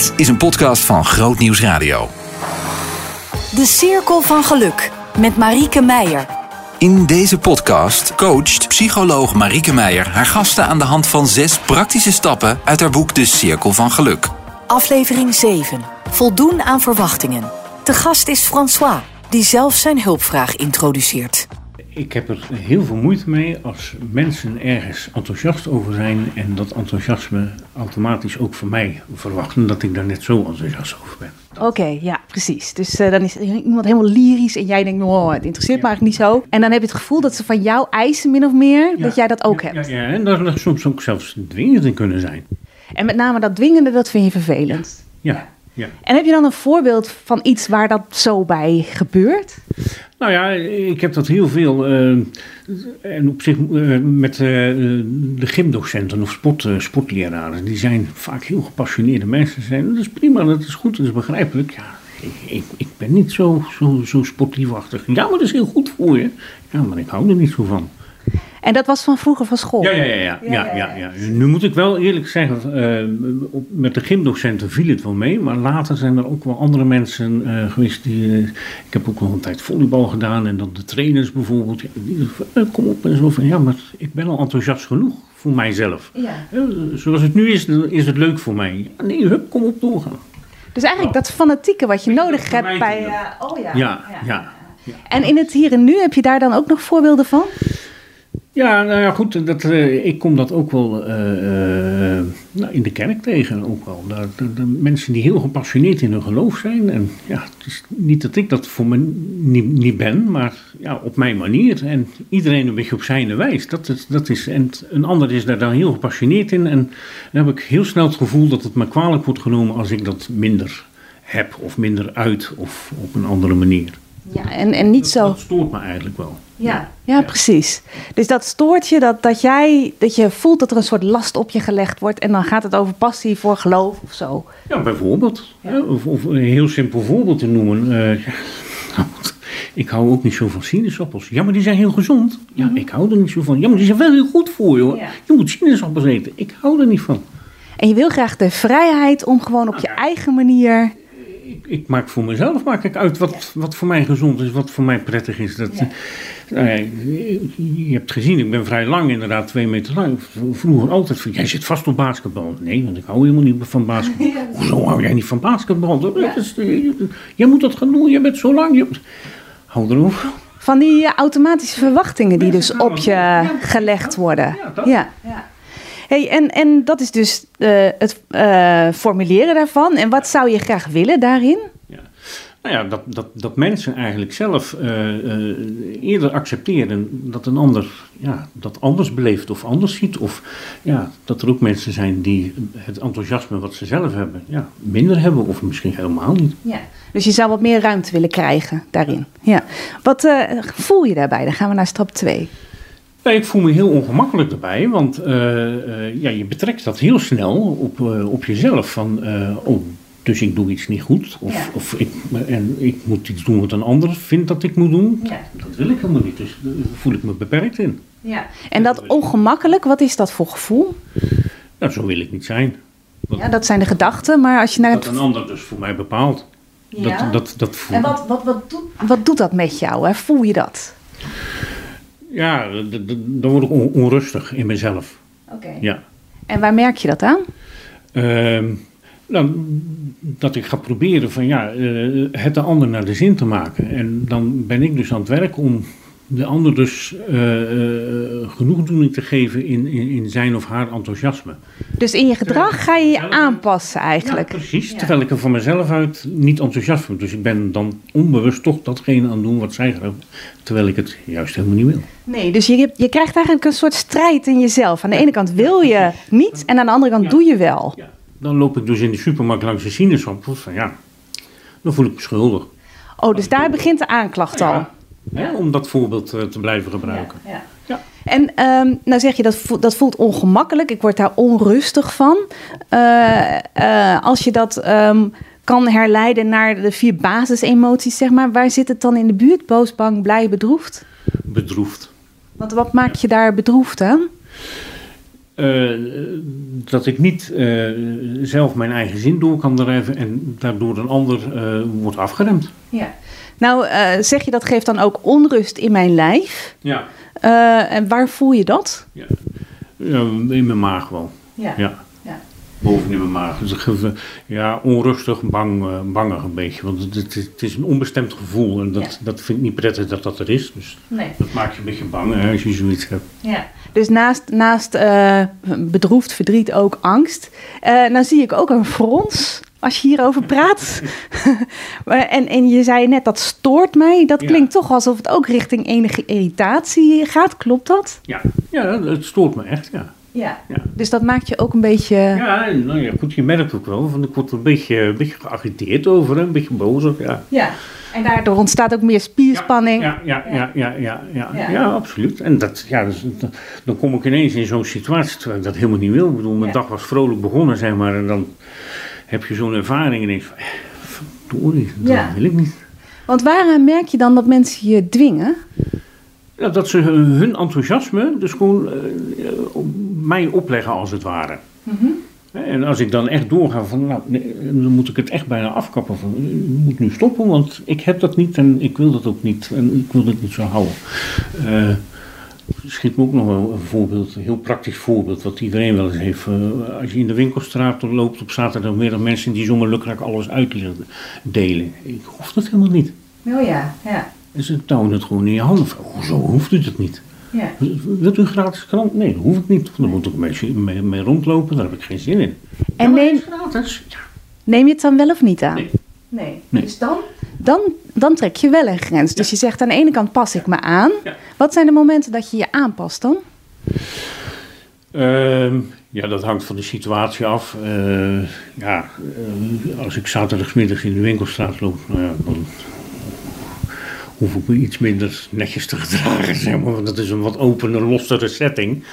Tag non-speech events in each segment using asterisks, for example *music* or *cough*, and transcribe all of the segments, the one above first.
Dit is een podcast van Groot Nieuws Radio. De Cirkel van Geluk met Marieke Meijer. In deze podcast coacht psycholoog Marieke Meijer haar gasten aan de hand van zes praktische stappen uit haar boek De Cirkel van Geluk. Aflevering 7. Voldoen aan verwachtingen. De gast is François, die zelf zijn hulpvraag introduceert. Ik heb er heel veel moeite mee als mensen ergens enthousiast over zijn en dat enthousiasme automatisch ook van mij verwachten dat ik daar net zo enthousiast over ben. Oké, ja, precies. Dus eh, dan is iemand helemaal lyrisch en jij denkt, oh, het interesseert me eigenlijk niet zo. En dan heb je het gevoel dat ze van jou eisen, min of meer, dat jij dat ook Ja, hebt. Ja, ja, en daar soms ook zelfs dwingend in kunnen zijn. En met name dat dwingende, dat vind je vervelend. Ja, ja. En heb je dan een voorbeeld van iets waar dat zo bij gebeurt? Nou ja, ik heb dat heel veel. eh, en op zich eh, met eh, de gymdocenten of sport, sportleraren. Die zijn vaak heel gepassioneerde mensen. Zijn. Dat is prima, dat is goed, dat is begrijpelijk. Ja, ik, ik, ik ben niet zo, zo, zo sportiefachtig. Ja, maar dat is heel goed voor je. Ja, maar ik hou er niet zo van. En dat was van vroeger van school? Ja, ja, ja. ja, ja, ja, ja. Nu moet ik wel eerlijk zeggen, eh, met de gymdocenten viel het wel mee. Maar later zijn er ook wel andere mensen eh, geweest die... eh, ik heb ook nog een tijd volleybal gedaan. En dan de trainers bijvoorbeeld. Die, kom op en zo van, ja, maar ik ben al enthousiast genoeg voor mijzelf. Ja. Zoals het nu is, is het leuk voor mij. Ja, nee, hup, kom op, doorgaan. Dus eigenlijk dat fanatieke wat je nodig hebt bij... oh ja. Ja, ja. En in het hier en nu, heb je daar dan ook nog voorbeelden van? Ja, nou ja, goed. Dat, eh, ik kom dat ook wel eh, eh, nou, in de kerk tegen. Ook wel. De, de, mensen die heel gepassioneerd in hun geloof zijn. En ja, het is niet dat ik dat voor me niet, ben, maar ja, op mijn manier. En iedereen een beetje op zijn wijs. Dat is, dat is, en een ander is daar dan heel gepassioneerd in. En dan heb ik heel snel het gevoel dat het me kwalijk wordt genomen als ik dat minder heb. Of minder uit. Of op een andere manier. Ja, en, en niet Dat, zo... dat stoort me eigenlijk wel. Ja, ja, precies. Dus dat stoort je dat, dat jij dat je voelt dat er een soort last op je gelegd wordt en dan gaat het over passie voor geloof of zo. Ja, bijvoorbeeld. hè, Of, of een heel simpel voorbeeld te noemen. eh, *laughs* ja, nou, ik hou ook niet zo van sinaasappels. Ja, maar die zijn heel gezond. Ja, ik hou er niet zo van. Ja, maar die zijn wel heel goed voor je hoor. Ja. Je moet sinaasappels eten. Ik hou er niet van. En je wil graag de vrijheid om gewoon op je eigen manier. Ik, ik maak voor mezelf maak ik uit wat, wat voor mij gezond is, wat voor mij prettig is. Dat, nou ja, je hebt gezien, ik ben vrij lang, inderdaad, twee meter lang. Vroeger altijd van, jij zit vast op basketbal. Nee, want ik hou helemaal niet van basketbal. *laughs* Hoezo hou jij niet van basketbal? Dat is, eh, jij moet dat gaan doen, jij bent zo lang. Je... Hou erover. Van die eh, automatische verwachtingen die dus Mensen op je gelegd worden. Ja, dat. Ja. Hey, en, en dat is dus eh, het eh, formuleren daarvan. En wat zou je graag willen daarin? Ja. Nou ja, dat, dat, dat mensen eigenlijk zelf eh, eerder accepteren dat een ander ja, dat anders beleeft of anders ziet. Of ja, dat er ook mensen zijn die het enthousiasme wat ze zelf hebben ja, minder hebben of misschien helemaal niet. Ja. Dus je zou wat meer ruimte willen krijgen daarin. Ja. Wat voel je daarbij? Dan gaan we naar stap 2. Ik voel me heel ongemakkelijk daarbij, want eh, eh, ja, je betrekt dat heel snel op, eh, op jezelf. Van, eh, oh, dus ik doe iets niet goed. Of, Ja. of ik, en ik moet iets doen wat een ander vindt dat ik moet doen. Ja. Dat wil ik helemaal niet, dus daar voel ik me beperkt in. Ja. En dat ongemakkelijk, wat is dat voor gevoel? Nou, zo wil ik niet zijn. Wat, Ja, dat zijn de gedachten, maar als je naar dat het... een ander dus voor mij bepaalt. Ja. Dat, dat, dat voel En wat, wat, wat, doet, wat doet dat met jou? Hè? Voel je dat? Ja, dan word ik on- onrustig in mezelf. Oké. Ja. En waar merk je dat aan? Ehm, nou, dat ik ga proberen van ja, eh, het de ander naar de zin te maken. En dan ben ik dus aan het werk om de ander dus eh, eh, genoegdoening te geven in, in, in zijn of haar enthousiasme. Dus in je gedrag ga je je aanpassen eigenlijk. Ja, precies. Terwijl ik er van mezelf uit niet enthousiast ben. Dus ik ben dan onbewust toch datgene aan het doen wat zij graag Terwijl ik het juist helemaal niet wil. Nee, dus je, je krijgt eigenlijk een soort strijd in jezelf. Aan de ene kant wil je niet en aan de andere kant Ja. doe je wel. Ja. Dan loop ik dus in de supermarkt langs de sinaasappels. Van ja, dan voel ik me schuldig. Oh, dus daar begint de aanklacht al. Hè, om dat voorbeeld eh, te blijven gebruiken. Ja. Ja. En ehm, nou zeg je dat voelt, dat voelt ongemakkelijk. Ik word daar onrustig van. Eh, eh, als je dat ehm, kan herleiden naar de vier basisemoties, zeg maar, waar zit het dan in de buurt? Boos, bang, blij, bedroefd? Bedroefd. Want wat maakt je daar bedroefd aan? dat ik niet zelf mijn eigen zin door kan drijven en daardoor een ander uh, wordt afgeremd. Ja. Nou, zeg je dat geeft dan ook onrust in mijn lijf? Ja. en waar voel je dat? Ja. ja in mijn maag wel. Ja. ja boven in mijn maag. Dus ja, onrustig, bang, uh, bangig een beetje. Want het, het, het, is een onbestemd gevoel en dat, dat vind ik niet prettig dat dat er is. Dus nee. dat maakt je een beetje bang hè, als je zoiets hebt. Ja. Dus naast, naast uh, bedroefd verdriet ook angst. Uh, nou zie ik ook een frons als je hierover praat. *laughs* en, en je zei net, dat stoort mij. Dat klinkt toch alsof het ook richting enige irritatie gaat. Klopt dat? Ja, ja het stoort me echt, ja. Ja. ja. Dus dat maakt je ook een beetje. Ja, nou ja, goed, je merkt ook wel. Van, ik word een beetje, een beetje geagiteerd over, een beetje boos. Ja. ja. En daardoor ontstaat ook meer spierspanning. Ja, ja, ja, ja, ja, ja, ja, ja absoluut. En dat, ja, dus, dan kom ik ineens in zo'n situatie terwijl ik dat helemaal niet wil. Ik bedoel, mijn dag was vrolijk begonnen, zeg maar. En dan heb je zo'n ervaring en denk van, verdorie, dat wil ik niet. Want waaraan merk je dan dat mensen je dwingen? Ja, dat ze hun enthousiasme dus gewoon uh, mij opleggen als het ware. Mm -hmm. En als ik dan echt doorga van, nou, nee, dan moet ik het echt bijna afkappen. Van, je moet nu stoppen, want ik heb dat niet en ik wil dat ook niet. En ik wil dat niet zo houden. Uh, schiet me ook nog wel een voorbeeld, een heel praktisch voorbeeld, wat iedereen wel eens heeft. Uh, als je in de winkelstraat loopt op zaterdagmiddag, mensen die zomaar lukraak alles uit delen. Ik hoef dat helemaal niet. Oh ja, ja. En ze touwen het gewoon in je handen. Hoezo hoeft u dat niet? Ja. Wilt u een gratis krant? Nee, dat hoef ik niet. Dan moet ik mee, mee, mee rondlopen, daar heb ik geen zin in. En ja, neem, gratis. Ja. neem je het dan wel of niet aan? Nee. Nee. nee. Dus dan, dan, dan trek je wel een grens. Dus je zegt aan de ene kant pas ik me aan. Ja. Wat zijn de momenten dat je je aanpast dan? Uh, ja, dat hangt van de situatie af. Uh, ja, uh, als ik zaterdagmiddag in de winkelstraat loop, nou ja, dan hoef ik me iets minder netjes te gedragen, zeg maar. Want dat is een wat opener, lossere setting.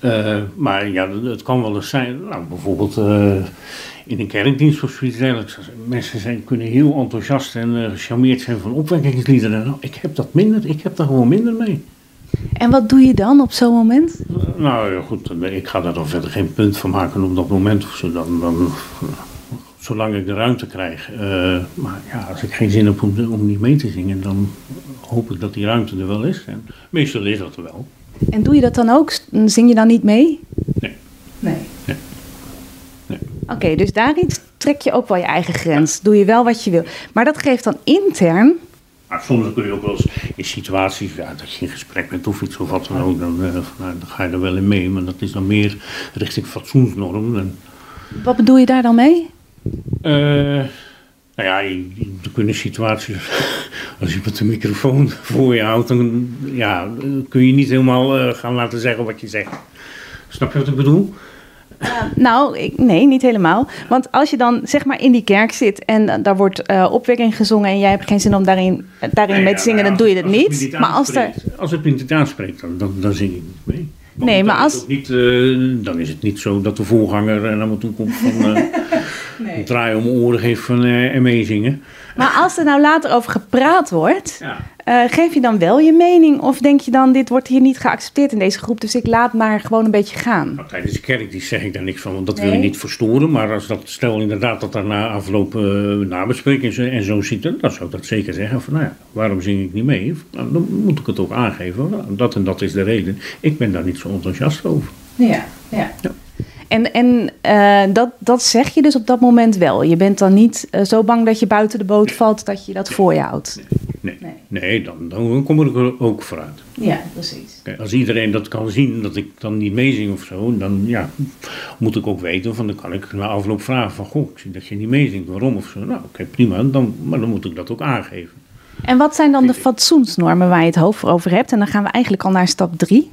Ja. Uh, maar ja, het kan wel eens zijn, nou, bijvoorbeeld uh, in een kerkdienst of zoiets dergelijks. Mensen zijn, kunnen heel enthousiast en uh, gecharmeerd zijn van opwekkingsliederen. Nou, ik heb dat minder, ik heb daar gewoon minder mee. En wat doe je dan op zo'n moment? nou ja, goed, ik ga daar dan verder geen punt van maken op dat moment of zo. Dan, dan, zolang ik de ruimte krijg. Uh, maar ja, als ik geen zin heb om, om, niet mee te zingen, dan hoop ik dat die ruimte er wel is. En meestal is dat er wel. En doe je dat dan ook? Zing je dan niet mee? Nee. Nee. Oké, okay, dus daarin trek je ook wel je eigen grens. Doe je wel wat je wil. Maar dat geeft dan intern. Maar soms kun je ook wel eens in situaties, ja, dat je in gesprek bent of iets of wat dan ook, dan, uh, nou, dan ga je er wel in mee. Maar dat is dan meer richting fatsoensnorm. En... Wat bedoel je daar dan mee? Uh, nou ja, er kunnen situaties, *laughs* als je met de microfoon *laughs* voor je houdt, dan ja, kun je niet helemaal uh, gaan laten zeggen wat je zegt. Snap je wat ik bedoel? Uh, nou, ik, nee, niet helemaal. Want als je dan zeg maar in die kerk zit en daar wordt uh, opwekking gezongen en jij hebt geen zin om daarin, daarin nee, mee te zingen, ja, dan doe je dat niet. maar als, er... als het me niet aanspreekt, dan, dan, dan zing ik niet mee. Want nee, maar als. Niet, uh, dan is het niet zo dat de voorganger naar me toe komt van. *laughs* nee. draai om oren geeft van en meezingen. Maar als er nou later over gepraat wordt, ja. Uh, geef je dan wel je mening? Of denk je dan, dit wordt hier niet geaccepteerd in deze groep, dus ik laat maar gewoon een beetje gaan? Nou, tijdens de kerk die zeg ik daar niks van, want dat nee. wil je niet verstoren. Maar als dat stel inderdaad dat daar na afloop uh, nabespreking en zo, en zo ziet, dan zou ik dat zeker zeggen. Van, nou ja, waarom zing ik niet mee? Nou, dan moet ik het ook aangeven. Nou, dat en dat is de reden. Ik ben daar niet zo enthousiast over. Ja, ja. ja. En, en uh, dat, dat zeg je dus op dat moment wel. Je bent dan niet uh, zo bang dat je buiten de boot valt dat je dat voor je houdt. Nee, nee. nee. Nee dan, dan kom ik er ook vooruit. Ja, precies. Kijk, als iedereen dat kan zien, dat ik dan niet meezing of zo, dan ja, moet ik ook weten. Van, dan kan ik na afloop vragen van, goh, ik zie dat je niet meezingt, waarom of zo. Nou, oké, okay, prima, dan, maar dan moet ik dat ook aangeven. En wat zijn dan de fatsoensnormen waar je het hoofd over hebt? En dan gaan we eigenlijk al naar stap drie.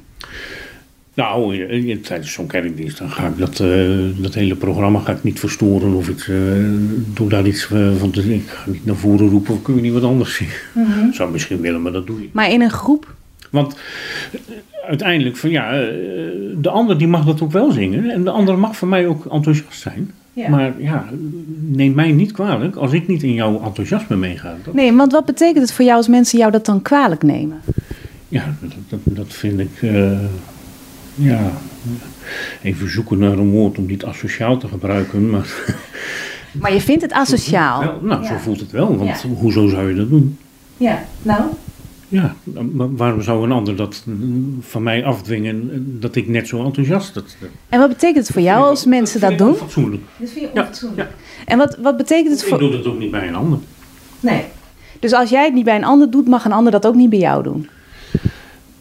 Nou, tijdens zo'n kerkdienst dan ga ik dat, uh, dat hele programma ga ik niet verstoren of ik uh, doe daar iets uh, van te Ik ga niet naar voren roepen of kun je niet wat anders zien. Mm -hmm. Zou misschien willen, maar dat doe je. Maar in een groep? Want uiteindelijk, van ja, de ander die mag dat ook wel zingen en de ander mag voor mij ook enthousiast zijn. Ja. Maar ja, neem mij niet kwalijk als ik niet in jouw enthousiasme meega. Dat... Nee, want wat betekent het voor jou als mensen jou dat dan kwalijk nemen? Ja, dat, dat, dat vind ik. Ja, even zoeken naar een woord om niet asociaal te gebruiken, maar... Maar je vindt het asociaal? Wel, nou, Ja. zo voelt het wel, want Ja. hoezo zou je dat doen? Ja, nou? Ja, maar waarom zou een ander dat van mij afdwingen dat ik net zo enthousiast... Dat, dat En wat betekent het voor jou als mensen dat vind ik doen? onfatsoenlijk. Dat vind je Ja, onfatsoenlijk. En wat, wat betekent het Ik voor... doe dat ook niet bij een ander. Nee. Dus als jij het niet bij een ander doet, mag een ander dat ook niet bij jou doen?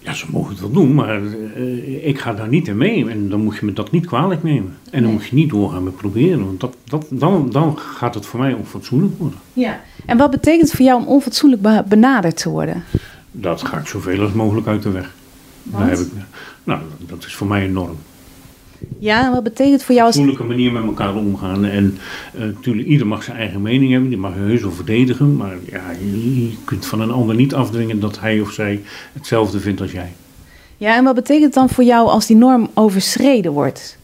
Ja, ze mogen het wel doen, maar eh, ik ga daar niet in mee. En dan moet je me dat niet kwalijk nemen. En dan Nee. moet je niet doorgaan met proberen, want dat, dat, dan, dan gaat het voor mij onfatsoenlijk worden. Ja. En wat betekent het voor jou om onfatsoenlijk be- benaderd te worden? Dat ga ik zoveel als mogelijk uit de weg. Daar heb ik, nou, dat is voor mij een norm. Ja, en wat betekent het voor jou als... fatsoenlijke manier met elkaar omgaan. En natuurlijk, ieder mag zijn eigen mening hebben, die mag je heus wel verdedigen. Maar ja, je, je kunt van een ander niet afdwingen dat hij of zij hetzelfde vindt als jij. Ja, en wat betekent het dan voor jou als die norm overschreden wordt?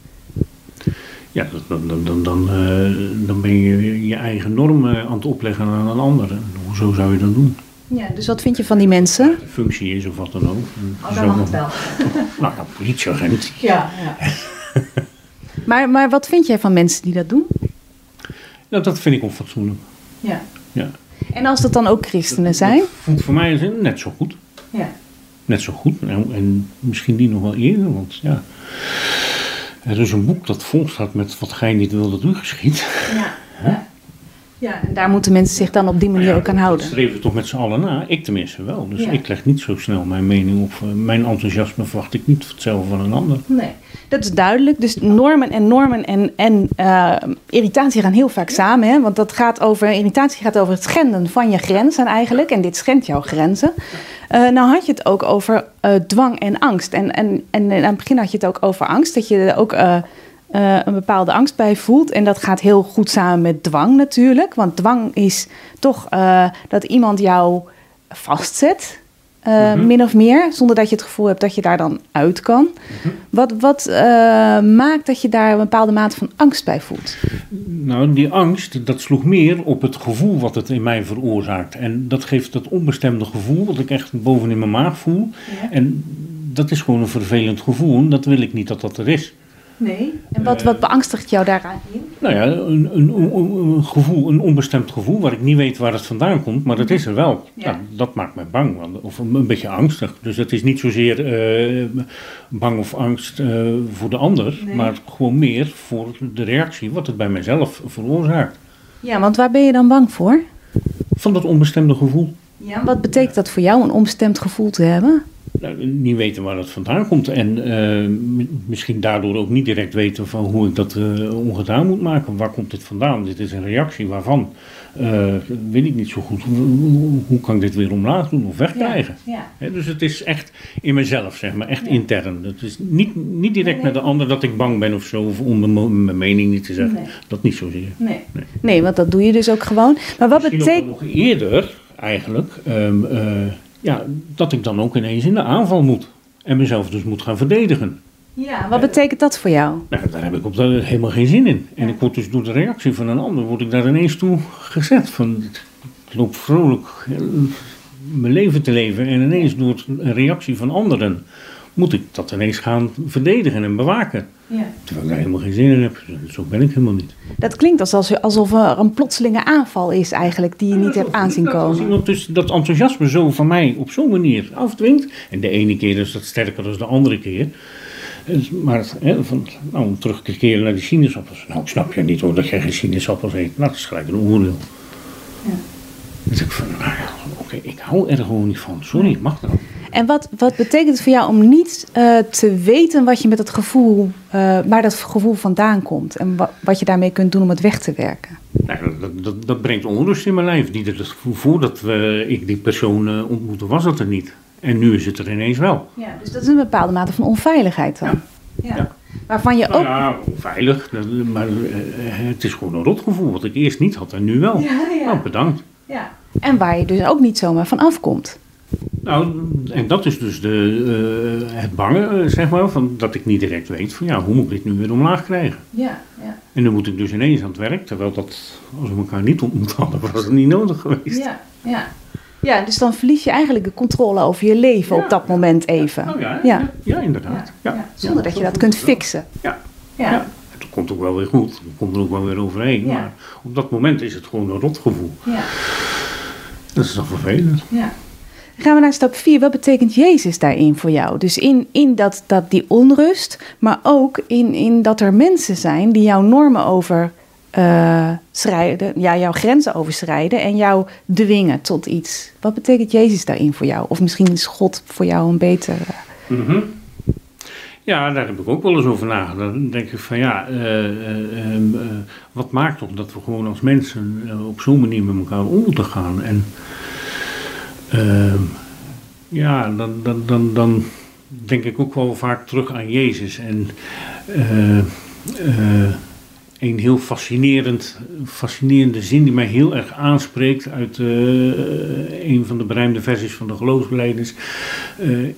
Ja, dat- dan, dan, dan, dan, eh, dan ben je je eigen norm eh, aan het opleggen aan een ander. Hoezo zou je dat doen? Ja, dus wat vind je van die mensen? De functie is of wat dan ook. Oh, zo dan mag het wel. Nou, een politieagent. Ja, ja. *laughs* maar, maar wat vind jij van mensen die dat doen? Nou, dat vind ik onfatsoenlijk. Ja. Ja. En als dat dan ook christenen zijn? Dat voelt voor mij net zo goed. Ja. Net zo goed. En, en misschien die nog wel eerder, want ja. Er is een boek dat vol staat met wat gij niet wil dat u geschiet. Ja. ja. Ja, en daar moeten mensen zich dan op die manier ook aan Dat houden. streven we toch met z'n allen na. Ik tenminste wel. Dus Ja. ik leg niet zo snel mijn mening op. eh, Mijn enthousiasme verwacht ik niet hetzelfde van een ander. Nee, dat is duidelijk. Dus normen en normen en, en eh, irritatie gaan heel vaak samen. Hè? Want dat gaat over, irritatie gaat over het schenden van je grenzen eigenlijk. En dit schendt jouw grenzen. Eh, nou had je het ook over dwang en angst. En, en, en aan het begin had je het ook over angst. Dat je ook eh, een bepaalde angst bij voelt. En dat gaat heel goed samen met dwang natuurlijk. Want dwang is toch eh, dat iemand jou vastzet. eh, Mhm. Min of meer, zonder dat je het gevoel hebt dat je daar dan uit kan. Wat, wat eh, maakt dat je daar een bepaalde mate van angst bij voelt? Nou, die angst, dat sloeg meer op het gevoel wat het in mij veroorzaakt. En dat geeft dat onbestemde gevoel, wat ik echt boven in mijn maag voel. En dat is gewoon een vervelend gevoel. En dat wil ik niet dat dat er is. Nee. En wat, wat beangstigt jou daaraan in? Nou ja, een, een, een, gevoel, een onbestemd gevoel waar ik niet weet waar het vandaan komt, maar dat is er wel. Ja. Nou, dat maakt me bang, want- of een, beetje angstig. Dus het is niet zozeer eh, bang of angst eh, voor de ander, Nee. maar gewoon meer voor de reactie wat het bij mijzelf veroorzaakt. Ja, want waar ben je dan bang voor? Van dat onbestemde gevoel. Ja, wat betekent dat voor jou, een onbestemd gevoel te hebben? Nou, niet weten waar het vandaan komt en eh, misschien daardoor ook niet direct weten van hoe ik dat eh, ongedaan moet maken. Waar komt dit vandaan? Dit is een reactie waarvan. Eh, weet ik niet zo goed. Hoe, hoe- kan ik dit weer omlaag doen of wegkrijgen? Ja. Dus het is echt in mezelf, zeg maar, echt intern. Het is niet, niet direct Nee, met de ander dat ik bang ben of zo, of om mijn, mening niet te zeggen. Nee. Dat niet zozeer. Nee. Nee. nee, want dat doe je dus ook gewoon. Maar wat betekent... nog eerder, eigenlijk, ehm, eh, ja, dat ik dan ook ineens in de aanval moet. En mezelf dus moet gaan verdedigen. Ja, wat betekent dat voor jou? Nou, daar heb ik op dat helemaal geen zin in. En ik word dus door de reactie van een ander, word ik daar ineens toe gezet. Van, ik loop vrolijk eh, mijn leven te leven en ineens door een reactie van anderen moet ik dat ineens gaan verdedigen en bewaken. Ja. Terwijl ik daar helemaal geen zin in heb. Zo ben ik helemaal niet. Dat klinkt alsof, alsof er een plotselinge aanval is eigenlijk die je niet hebt aanzien Dat Als komen. iemand dus dat enthousiasme zo van mij op zo'n manier afdwingt. En de ene keer is dat sterker dan de andere keer. Dus, Maar hè, van, nou, om terug te keren naar die sinaasappels. Nou, ik snap je niet hoor dat jij geen sinaasappels eet. Nou, dat is gelijk een oordeel. Ja. Dus ik van, nou ja, oké, ik hou er gewoon niet van. Sorry, mag dat? En wat, wat betekent het voor jou om niet eh, te weten wat je met dat gevoel, eh, waar dat gevoel vandaan komt? En wa- wat je daarmee kunt doen om het weg te werken? Nou, dat- dat, dat, brengt onrust in mijn lijf. Die, dat, voordat we, ik die persoon eh, ontmoette, was dat er niet. En nu is het er ineens wel. Ja, dus dat is een bepaalde mate van onveiligheid dan. Ja. Ja. Waarvan je Nou ook... ja, veilig, dat- maar het is gewoon een rotgevoel wat ik eerst niet had en nu wel. Ja, ja. Nou, bedankt. Ja. En waar je dus ook niet zomaar van afkomt. Nou, en dat is dus de, eh, het bange, eh, zeg maar, van dat ik niet direct weet van ja, hoe moet ik dit nu weer omlaag krijgen? Ja, ja. En dan moet ik dus ineens aan het werk, terwijl dat, als we elkaar niet ontmoet hadden, was het niet nodig geweest. Ja, ja. Ja, dus dan verlies je eigenlijk de controle over je leven Ja. op dat moment even. Oh ja, Ja. ja. ja, inderdaad. Ja. Ja, Zonder dat je dat kunt fixen. Ja. Ja. Ja. Het komt ook wel weer goed. Het komt er ook wel weer overheen. Ja. Maar op dat moment is het gewoon een rotgevoel. Ja. Dat is toch vervelend. Ja. Gaan we naar stap 4. Wat betekent Jezus daarin voor jou? Dus in, in dat, dat die onrust, maar ook in, in dat er mensen zijn die jouw normen over eh, ja, jouw grenzen overschrijden en jou dwingen tot iets. Wat betekent Jezus daarin voor jou? Of misschien is God voor jou een beter. eh, Mhm. Ja, daar heb ik ook wel eens over nagedacht. Dan denk ik van ja, eh, eh, wat maakt toch dat we gewoon als mensen op zo'n manier met elkaar om moeten gaan? En ehm, ja, dan, dan, dan, dan denk ik ook wel vaak terug aan Jezus. En eh, eh, een heel fascinerend, fascinerende zin die mij heel erg aanspreekt uit eh, een van de beruimde versies van de geloofsbeleidens,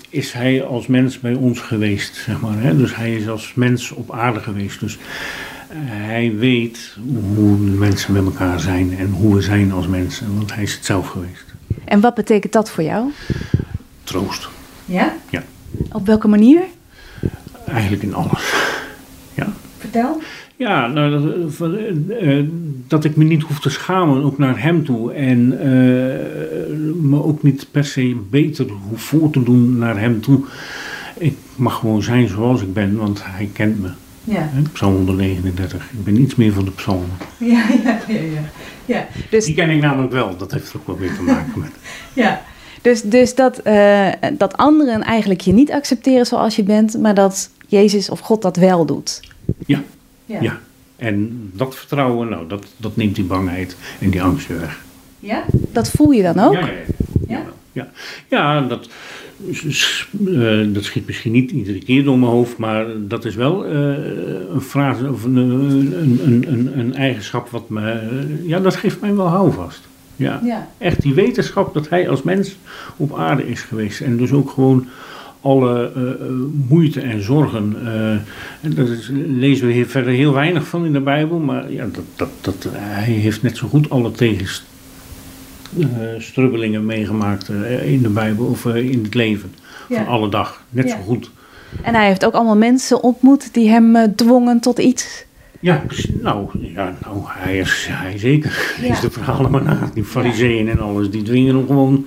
is hij als mens bij ons geweest, zeg maar. Hè? Dus hij is als mens op aarde geweest. Dus hij weet hoe mensen met elkaar zijn en hoe we zijn als mensen, want hij is het zelf geweest. En wat betekent dat voor jou? Troost, Ja? Ja. Op welke manier? eigenlijk in alles. Ja. Vertel. Ja, nou, dat, eh, eh, dat ik me niet hoef te schamen, ook naar hem toe. En eh, me ook niet per se beter hoef voor te doen naar hem toe. Ik mag gewoon zijn zoals ik ben, want hij kent me. Ja. Psalm 139. Ik ben iets meer van de psalmen. Ja, ja, ja, ja. Ja. Dus Die ken ik namelijk wel. Dat heeft er ook wel weer te maken met. *laughs* Ja. Dus, dus dat, eh, dat anderen eigenlijk je niet accepteren zoals je bent, maar dat Jezus of God dat wel doet. Ja, ja. En dat vertrouwen, nou, dat, dat neemt die bangheid en die angst weg. Ja? Dat voel je dan ook? Ja, ja, ja. Ja, ja. ja dat, eh, dat schiet misschien niet iedere keer door mijn hoofd, maar dat is wel eh, een frase of een, een, een, een, eigenschap wat me, eh, ja, dat geeft mij wel houvast. Ja. Ja. Echt die wetenschap dat hij als mens op aarde is geweest en dus ook gewoon alle moeite en zorgen. en daar is- lezen we hier verder heel weinig van in de Bijbel, maar ja, dat, dat, dat, hij heeft net zo goed alle tegens, eh, strubbelingen meegemaakt eh, in de Bijbel of eh, in het leven Ja. van alle dag. Net Ja. zo goed. En hij heeft ook allemaal mensen ontmoet die hem eh, dwongen tot iets. Ja, nou, ja, nou hij, is, hij zeker. Ja. Lees de verhalen maar na. Die fariseeën en alles, die dwingen hem gewoon.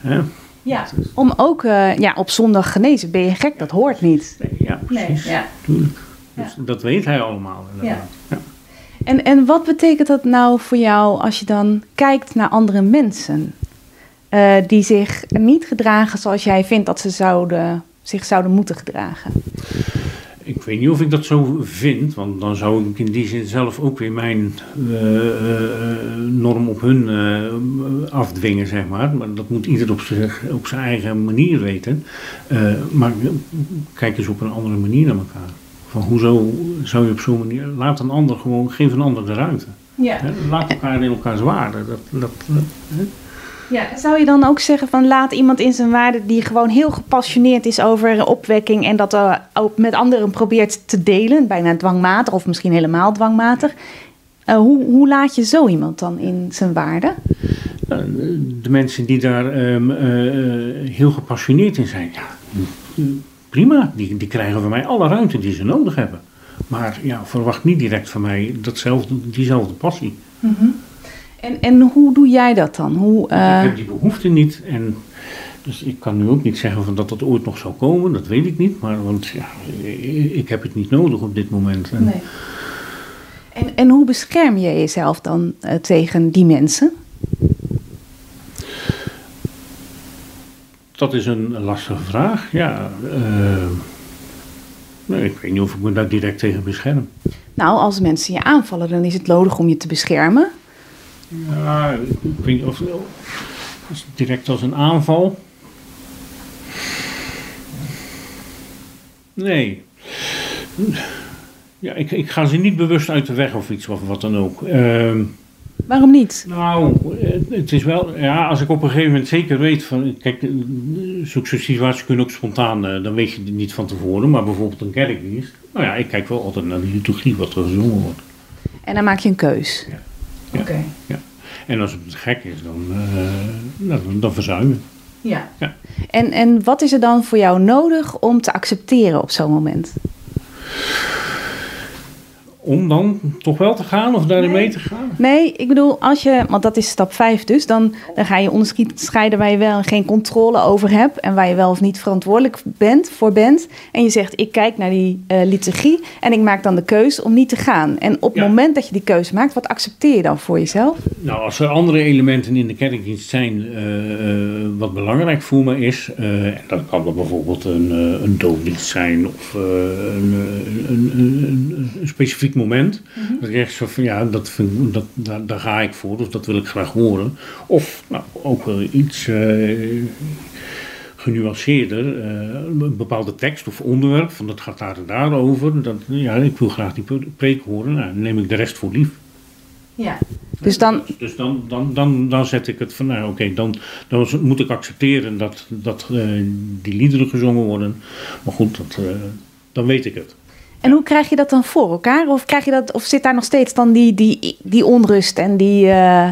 Hè? Ja. Om ook eh, ja, op zondag genezen. Ben je gek? Dat hoort niet. Nee, ja, precies. ja. Tuurlijk. Dus dat weet hij allemaal. inderdaad. Ja. En, en wat betekent dat nou voor jou als je dan kijkt naar andere mensen? eh, die zich niet gedragen zoals jij vindt dat ze zouden, zich zouden moeten gedragen. Ik weet niet of ik dat zo vind, want dan zou ik in die zin zelf ook weer mijn eh, eh, norm op hun afdwingen, zeg maar. Maar dat moet ieder op, zich, op zijn eigen manier weten. Maar kijk eens op een andere manier naar elkaar. Van hoezo zou je op zo'n manier. Laat een ander gewoon, geef een ander de ruimte. Ja. Laat elkaar in elkaars waarde. Dat, dat, hè? Ja, zou je dan ook zeggen van laat iemand in zijn waarde die gewoon heel gepassioneerd is over opwekking en dat eh, ook met anderen probeert te delen, bijna dwangmatig of misschien helemaal dwangmatig. Eh, hoe, hoe laat je zo iemand dan in zijn waarde? Nou, de mensen die daar ehm, eh, heel gepassioneerd in zijn, ja, prima. Die, die krijgen van mij alle ruimte die ze nodig hebben. Maar ja, verwacht niet direct van mij datzelfde, diezelfde passie. En, en hoe doe jij dat dan? Hoe, eh, Ik heb die behoefte niet. En dus ik kan nu ook niet zeggen van dat dat ooit nog zal komen. Dat weet ik niet. Maar want ja, ik heb het niet nodig op dit moment. En, nee. en, en hoe bescherm je jezelf dan eh, tegen die mensen? Dat is een lastige vraag. Ja, eh, nee, ik weet niet of ik me daar direct tegen bescherm. Nou, als mensen je aanvallen, dan is het nodig om je te beschermen. Ja, ik weet niet of als direct als een aanval. Nee. Ja, ik, ik ga ze niet bewust uit de weg of iets of wat dan ook. Ehm, Waarom niet? nou, het- is wel, ja, als ik op een gegeven moment zeker weet van, kijk, eh, zulke soort situaties kunnen ook spontaan, eh, dan weet je het niet van tevoren, maar bijvoorbeeld een kerkdienst. Nou ja, ik kijk wel altijd naar de liturgie wat er gezongen wordt. En dan maak je een keus. Ja. Ja. Oké. Ja. En als het te gek is, dan, uh, nou, dan, dan verzuim je. Ja. Ja. En, en wat is er dan voor jou nodig om te accepteren op zo'n moment? Om dan toch wel te gaan of daarin mee te gaan? Nee, ik bedoel, als je, want dat is stap 5 dus, dan, dan ga je onderscheiden waar je wel en geen controle over hebt en waar je wel of niet verantwoordelijk bent, voor bent. En je zegt, ik kijk naar die uh, liturgie en ik maak dan de keuze om niet te gaan. En op het moment dat je die keuze maakt, wat accepteer je dan voor jezelf? Nou, als er andere elementen in de kerkdienst zijn, eh, eh, wat belangrijk voor me is, eh, en dat kan dan bijvoorbeeld een, eh, een doopdienst zijn of eh, een, een, een, een, een specifiek moment. Dat ik echt zo van, ja, dat vind, dat, daar, daar ga ik voor, dus dat wil ik graag horen. Of nou, ook wel iets eh, genuanceerder, eh, een bepaalde tekst of onderwerp, van dat gaat daar en daar over. Dat, ja, ik wil graag die preek horen, nou, dan neem ik de rest voor lief. Ja. Dus dan, Dus dan, dan, dan, dan zet ik het van, nou oké, dan, dan moet ik accepteren dat, dat eh, die liederen gezongen worden. Maar goed, dat, eh, dan weet ik het. En hoe krijg je dat dan voor elkaar? Of, krijg je dat, of zit daar nog steeds dan die, die, die onrust en die, eh,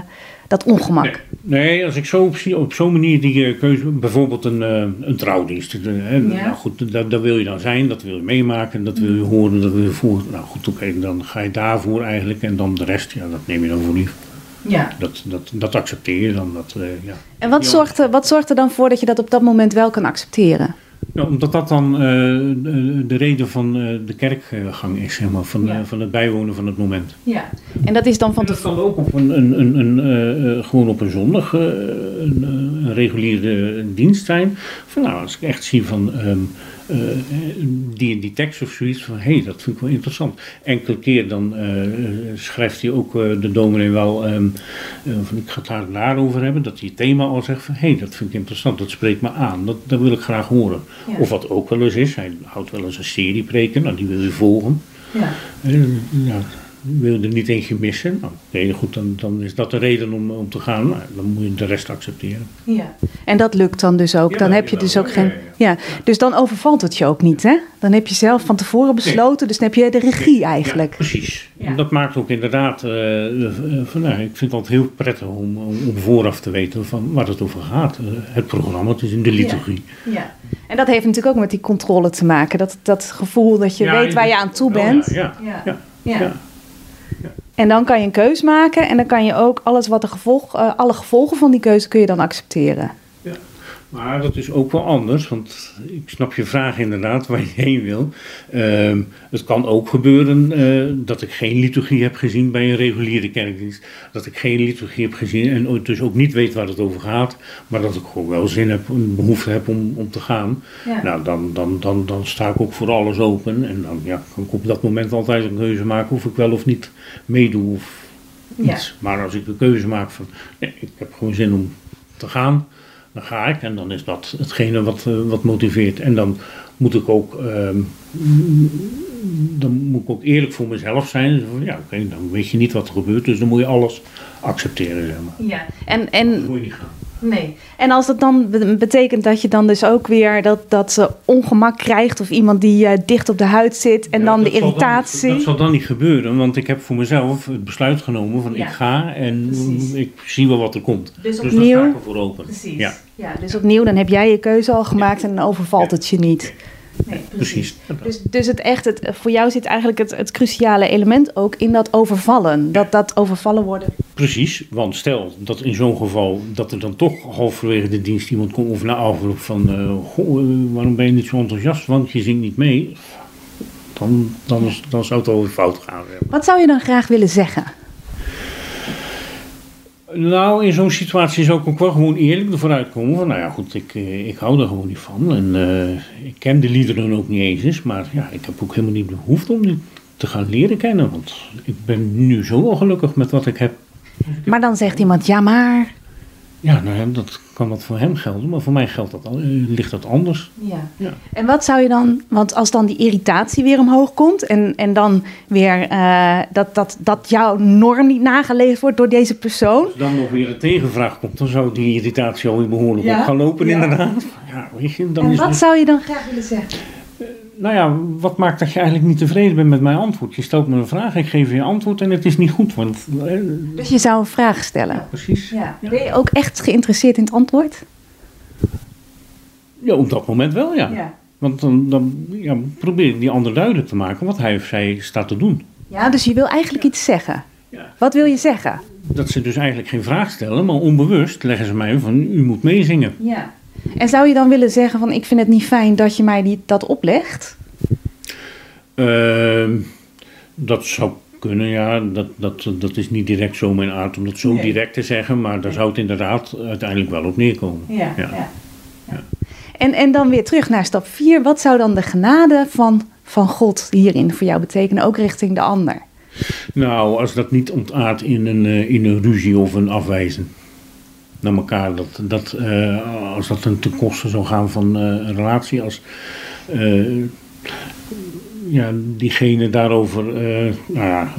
dat ongemak? Nee, nee, als ik zo op, op zo'n manier die eh, keuze, bijvoorbeeld een, eh, een trouwdienst. hè, Ja. Nou goed, daar, daar wil je dan zijn, dat wil je meemaken, dat wil je horen, dat wil je voelen. Nou goed, oké, dan ga je daarvoor eigenlijk en dan de rest, ja, dat neem je dan voor lief. Ja. Dat, dat, dat accepteer je dan. Dat, ja. En wat zorgt, er, wat zorgt er dan voor dat je dat op dat moment wel kan accepteren? Ja, omdat dat dan eh, de, de reden van eh, de kerkgang is, zeg maar, van, Ja. eh, van het bijwonen van het moment. Ja. En dat is dan van En dat tevoren. kan ook op een, een, een, een, gewoon op een zondag een, een reguliere dienst zijn. Van, nou, als ik echt zie van ehm, eh, die en die tekst of zoiets, van hé, hey, dat vind ik wel interessant. Enkele keer dan eh, schrijft hij ook eh, de dominee wel, ehm, eh, van ik ga het daar over hebben, dat hij het thema al zegt van hé, hey, dat vind ik interessant, dat spreekt me aan, dat, dat wil ik graag horen. Ja. Of wat ook wel eens is, hij houdt wel eens een serie preken, nou die wil je volgen. Ja. Ja, wil je er niet eentje missen? Nou, oké, goed, dan, dan is dat de reden om, om te gaan. Nou, dan moet je de rest accepteren. Ja. En dat lukt dan dus ook. Ja, dan heb je dus ook ja, geen. ja, Ja, dus dan overvalt het je ook niet, hè? Dan heb je zelf van tevoren besloten, dus dan heb je de regie eigenlijk. Ja, precies. Ja. En dat maakt ook inderdaad, eh, eh, van, nou, ik vind het altijd heel prettig om, om, om vooraf te weten van waar het over gaat. Eh, het programma, het is in de liturgie. Ja. En dat heeft natuurlijk ook met die controle te maken. Dat, dat gevoel dat je Ja, weet waar je aan toe bent. Ja, ja, ja. Ja. En dan kan je een keus maken en dan kan je ook alles wat de gevolg, eh, alle gevolgen van die keuze kun je dan accepteren. Maar dat is ook wel anders, want ik snap je vraag inderdaad waar je heen wil. Ehm, het kan ook gebeuren eh, dat ik geen liturgie heb gezien bij een reguliere kerkdienst. Dat ik geen liturgie heb gezien en dus ook niet weet waar het over gaat. Maar dat ik gewoon wel zin heb, een behoefte heb om, om te gaan. Ja. Nou, dan, dan, dan, dan sta ik ook voor alles open. En dan ja, kan ik op dat moment altijd een keuze maken of ik wel of niet meedoe of Ja. iets. Maar als ik de keuze maak van, nee, ik heb gewoon zin om te gaan, dan ga ik. En dan is dat hetgene wat, eh, wat motiveert. En dan moet ik ook, ehm, dan moet ik ook eerlijk voor mezelf zijn. Van, Ja, oké, dan weet je niet wat er gebeurt, dus dan moet je alles accepteren, zeg maar. Ja. En, en, moet je niet gaan. Nee. en als dat dan be- betekent dat je dan dus ook weer dat, dat ze ongemak krijgt of iemand die eh, dicht op de huid zit en Ja, dan de irritatie. dat zal dan niet gebeuren, want ik heb voor mezelf het besluit genomen van Ja. ik ga en Precies. ik zie wel wat er komt. Dus daar opnieuw- sta ik er voor open. Precies. Ja, Ja, dus opnieuw, dan heb jij je keuze al gemaakt en dan overvalt het je niet. Nee, precies. Dus, dus het echt, het, voor jou zit eigenlijk het, het cruciale element ook in dat overvallen. Dat dat overvallen worden. Precies, want stel dat in zo'n geval dat er dan toch halverwege de dienst iemand komt of na afloop van eh, goh, eh, waarom ben je niet zo enthousiast, want je zingt niet mee. Dan, dan, is, dan zou het alweer fout gaan. Wat zou je dan graag willen zeggen? Nou, in zo'n situatie zou ik ook wel gewoon eerlijk ervoor uitkomen van, nou ja goed, ik, eh, ik hou er gewoon niet van. En eh, ik ken de liederen ook niet eens, maar ja, ik heb ook helemaal niet behoefte om die te gaan leren kennen, want ik ben nu zo wel gelukkig met wat ik heb. Maar dan zegt iemand, ja maar... Ja, nou ja, dat kan dat voor hem gelden, maar voor mij geldt dat, eh, ligt dat anders. Ja. Ja. En wat zou je dan, want als dan die irritatie weer omhoog komt en, en dan weer eh, dat, dat, dat jouw norm niet nageleefd wordt door deze persoon. Als dan nog weer een tegenvraag komt, dan zou die irritatie alweer behoorlijk Ja? op gaan lopen Ja. inderdaad. Ja, weet je, dan En is wat het- zou je dan graag willen zeggen? Nou ja, wat maakt dat je eigenlijk niet tevreden bent met mijn antwoord? Je stelt me een vraag, ik geef je een antwoord en het is niet goed. Want, eh, Dus je zou een vraag stellen. precies. Ja. Ben je ook echt geïnteresseerd in het antwoord? Ja, op dat moment wel, ja. Want dan, dan ja, probeer ik die ander duidelijk te maken wat hij of zij staat te doen. Ja, dus je wil eigenlijk iets zeggen. Ja. Wat wil je zeggen? Dat ze dus eigenlijk geen vraag stellen, maar onbewust leggen ze mij van u moet meezingen. Ja. En zou je dan willen zeggen van ik vind het niet fijn dat je mij die, dat oplegt? Ehm, dat zou kunnen, ja. Dat, dat, dat is niet direct zo mijn aard om dat zo Nee. direct te zeggen, maar daar zou het inderdaad uiteindelijk wel op neerkomen. Ja. Ja. ja. En, en dan weer terug naar stap 4. Wat zou dan de genade van, van God hierin voor jou betekenen, ook richting de ander? Nou, als dat niet ontaart in een, eh, in een ruzie of een afwijzen naar elkaar, dat, dat, eh, als dat een ten koste zou gaan van eh, een relatie, als eh, ja, diegene daarover nou ja,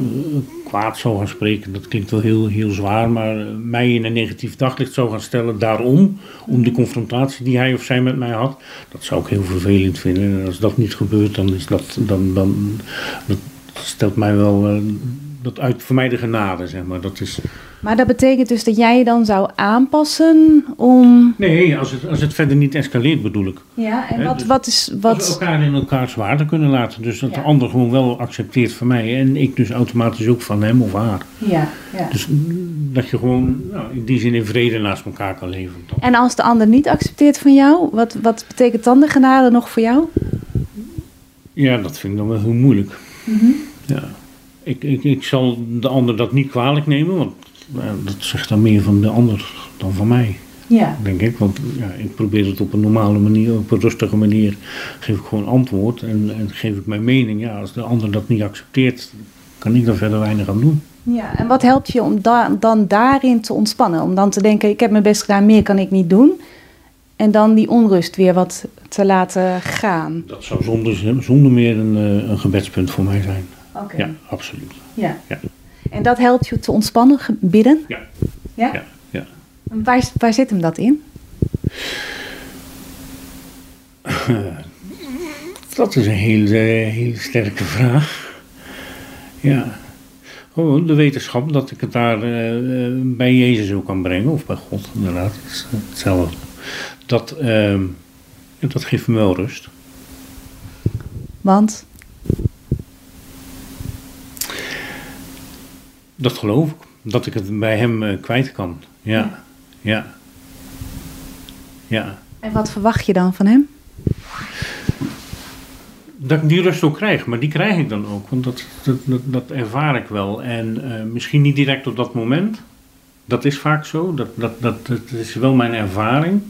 kwaad zou gaan spreken, dat klinkt wel heel, heel zwaar, maar mij in een negatief daglicht zou gaan stellen daarom, om de confrontatie die hij of zij met mij had, dat zou ik heel vervelend vinden. En als dat niet gebeurt, dan is dat, dan, dan, dat stelt mij wel, dat uit voor mij de genade, zeg maar. Dat is, Maar dat betekent dus dat jij je dan zou aanpassen om. nee, als het, als het verder niet escaleert bedoel ik. Ja, en wat, dus- wat is. Dat we Wat... elkaar in elkaars waarde kunnen laten. Dus dat Ja. de ander gewoon wel accepteert van mij. En ik dus automatisch ook van hem of haar. Ja, ja. Dus mm, dat je gewoon nou, in die zin in vrede naast elkaar kan leven. En als de ander niet accepteert van jou, wat, wat betekent dan de genade nog voor jou? Ja, dat vind ik dan wel heel moeilijk. Ja. Ik, ik, ik zal de ander dat niet kwalijk nemen, want nou, dat zegt dan meer van de ander dan van mij, Ja. denk ik. Want ja, ik probeer het op een normale manier, op een rustige manier, geef ik gewoon antwoord en, en geef ik mijn mening. Ja, als de ander dat niet accepteert, kan ik daar verder weinig aan doen. ja. En wat helpt je om da- dan daarin te ontspannen? Om dan te denken: ik heb mijn best gedaan, meer kan ik niet doen. En dan die onrust weer wat te laten gaan. Dat zou zonder, zonder meer een, eh, een gebedspunt voor mij zijn. Oké. Ja, absoluut. Ja. Ja. En dat helpt je te ontspannen, bidden? Ja, Ja? ja, ja. Waar, waar zit hem dat in? *laughs* Dat is een hele, hele sterke vraag. Ja. Gewoon de wetenschap dat ik het daar eh, eh, bij Jezus ook kan brengen, of bij God inderdaad, het is hetzelfde. Dat, ja, dat geeft me wel rust. Want Dat geloof ik, dat ik het bij hem eh, kwijt kan. Ja, ja. Ja. En wat verwacht je dan van hem? Dat ik die rust ook krijg, maar die krijg ik dan ook, want dat, dat, dat, dat ervaar ik wel. En eh, misschien niet direct op dat moment, dat is vaak zo, dat, dat, dat, dat is wel mijn ervaring.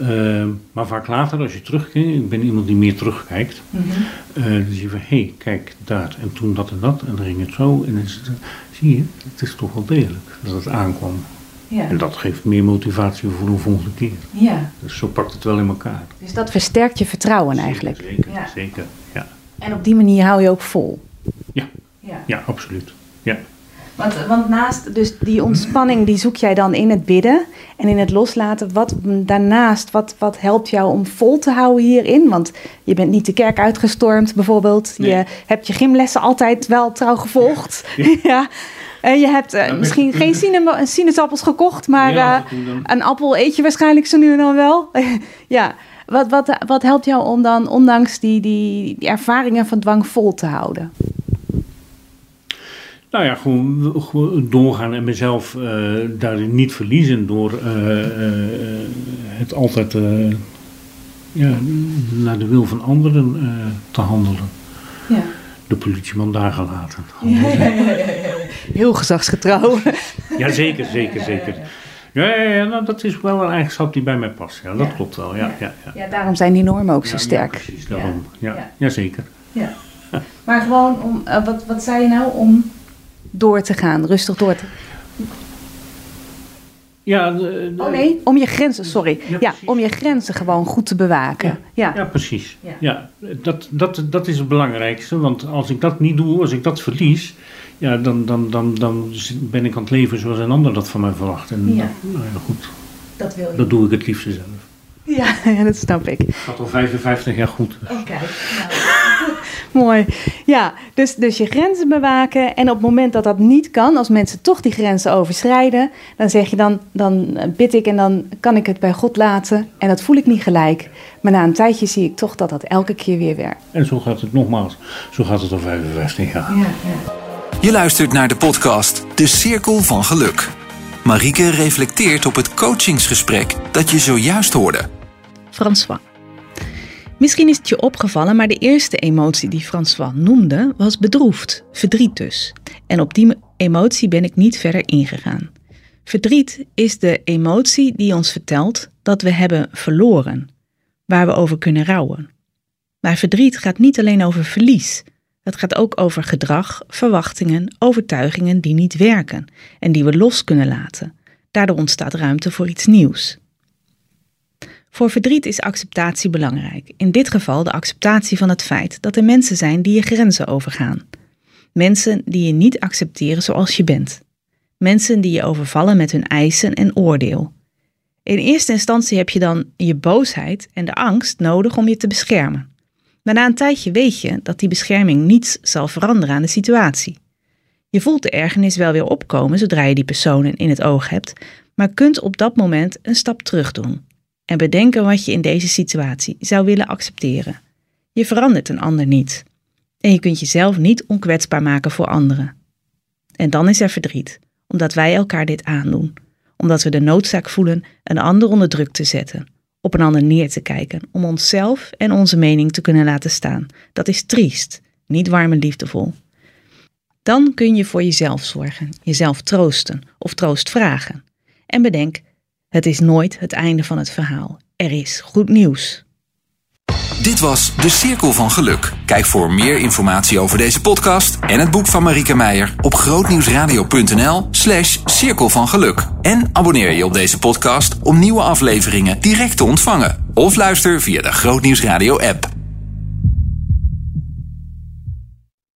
Eh, maar vaak later, als je terugkijkt, ik ben iemand die meer terugkijkt, eh, dan zie je van, hé, hey, kijk daar, en toen dat en dat, en dan ging het zo, en dan is het, zie je, het is toch wel degelijk dat het aankwam. Ja. En dat geeft meer motivatie voor een volgende keer. ja. Dus zo pakt het wel in elkaar. Dus dat versterkt je vertrouwen eigenlijk. Zeker, zeker, Ja. zeker. Ja. En op die manier hou je ook vol. Ja. Ja. ja, absoluut. Ja. Want, want naast dus die ontspanning, die zoek jij dan in het bidden en in het loslaten. Wat daarnaast, wat, wat helpt jou om vol te houden hierin? Want je bent niet de kerk uitgestormd bijvoorbeeld. Je hebt je gymlessen altijd wel trouw gevolgd. Ja. *laughs* En je hebt eh, misschien geen sinema- sinaasappels gekocht, maar eh, een appel eet je waarschijnlijk zo nu en dan wel. *laughs* ja. Wat, wat, wat helpt jou om dan, ondanks die, die, die ervaringen van dwang, vol te houden? Nou ja, gewoon, gewoon doorgaan en mezelf eh, daarin niet verliezen door eh, eh, het altijd ja, naar de wil van anderen te handelen. Ja. De politieman daar gelaten. *laughs* Heel gezagsgetrouw. Ja, zeker, zeker, zeker. Ja, ja, ja nou, dat is wel een eigenschap die bij mij past. Ja, dat Ja. klopt wel. Ja, ja, ja. Ja, daarom zijn die normen ook zo ja, sterk. precies, daarom. Ja, Ja. zeker. Ja. Maar gewoon om, wat, wat zei je nou? Om door te gaan, rustig door te Ja, de- de- Oh nee, om je grenzen, sorry. Ja, om je grenzen gewoon goed te bewaken. Ja. Ja, precies. Ja. Dat, dat, dat is het belangrijkste. Want als ik dat niet doe, als ik dat verlies, ja, dan, dan, dan, dan ben ik aan het leven zoals een ander dat van mij verwacht. En Ja. dat- nou ja, goed, Dat wil je. dat doe ik het liefste zelf. Ja, *laughs* dat snap ik. Het gaat al 55 jaar goed. Oh, kijk. Nou. Mooi. Ja, dus, dus je grenzen bewaken. En op het moment dat dat niet kan, als mensen toch die grenzen overschrijden, dan zeg je dan, dan bid ik en dan kan ik het bij God laten. En dat voel ik niet gelijk. Maar na een tijdje zie ik toch dat dat elke keer weer werkt. En zo gaat het nogmaals, zo gaat het al 55 jaar. Ja, ja. Je luistert naar de podcast De Cirkel van Geluk. Marieke reflecteert op het coachingsgesprek dat je zojuist hoorde. François. Misschien is het je opgevallen, maar de eerste emotie die François noemde was bedroefd, verdriet dus. En op die emotie ben ik niet verder ingegaan. Verdriet is de emotie die ons vertelt dat we hebben verloren, waar we over kunnen rouwen. Maar verdriet gaat niet alleen over verlies. Het gaat ook over gedrag, verwachtingen, overtuigingen die niet werken en die we los kunnen laten. Daardoor ontstaat ruimte voor iets nieuws. Voor verdriet is acceptatie belangrijk. In dit geval de acceptatie van het feit dat er mensen zijn die je grenzen overgaan. Mensen die je niet accepteren zoals je bent. Mensen die je overvallen met hun eisen en oordeel. In eerste instantie heb je dan je boosheid en de angst nodig om je te beschermen. Maar na een tijdje weet je dat die bescherming niets zal veranderen aan de situatie. Je voelt de ergernis wel weer opkomen zodra je die personen in het oog hebt, maar kunt op dat moment een stap terug doen en bedenken wat je in deze situatie zou willen accepteren. Je verandert een ander niet. En je kunt jezelf niet onkwetsbaar maken voor anderen. En dan is er verdriet, omdat wij elkaar dit aandoen, omdat we de noodzaak voelen een ander onder druk te zetten, op een ander neer te kijken, om onszelf en onze mening te kunnen laten staan. Dat is triest, niet warm en liefdevol. Dan kun je voor jezelf zorgen, jezelf troosten of troost vragen. En bedenk, het is nooit het einde van het verhaal. Er is goed nieuws. Dit was De Cirkel van Geluk. Kijk voor meer informatie over deze podcast en het boek van Marieke Meijer op grootnieuwsradio.nl slash cirkel van geluk. En abonneer je op deze podcast om nieuwe afleveringen direct te ontvangen. Of luister via de Grootnieuwsradio app.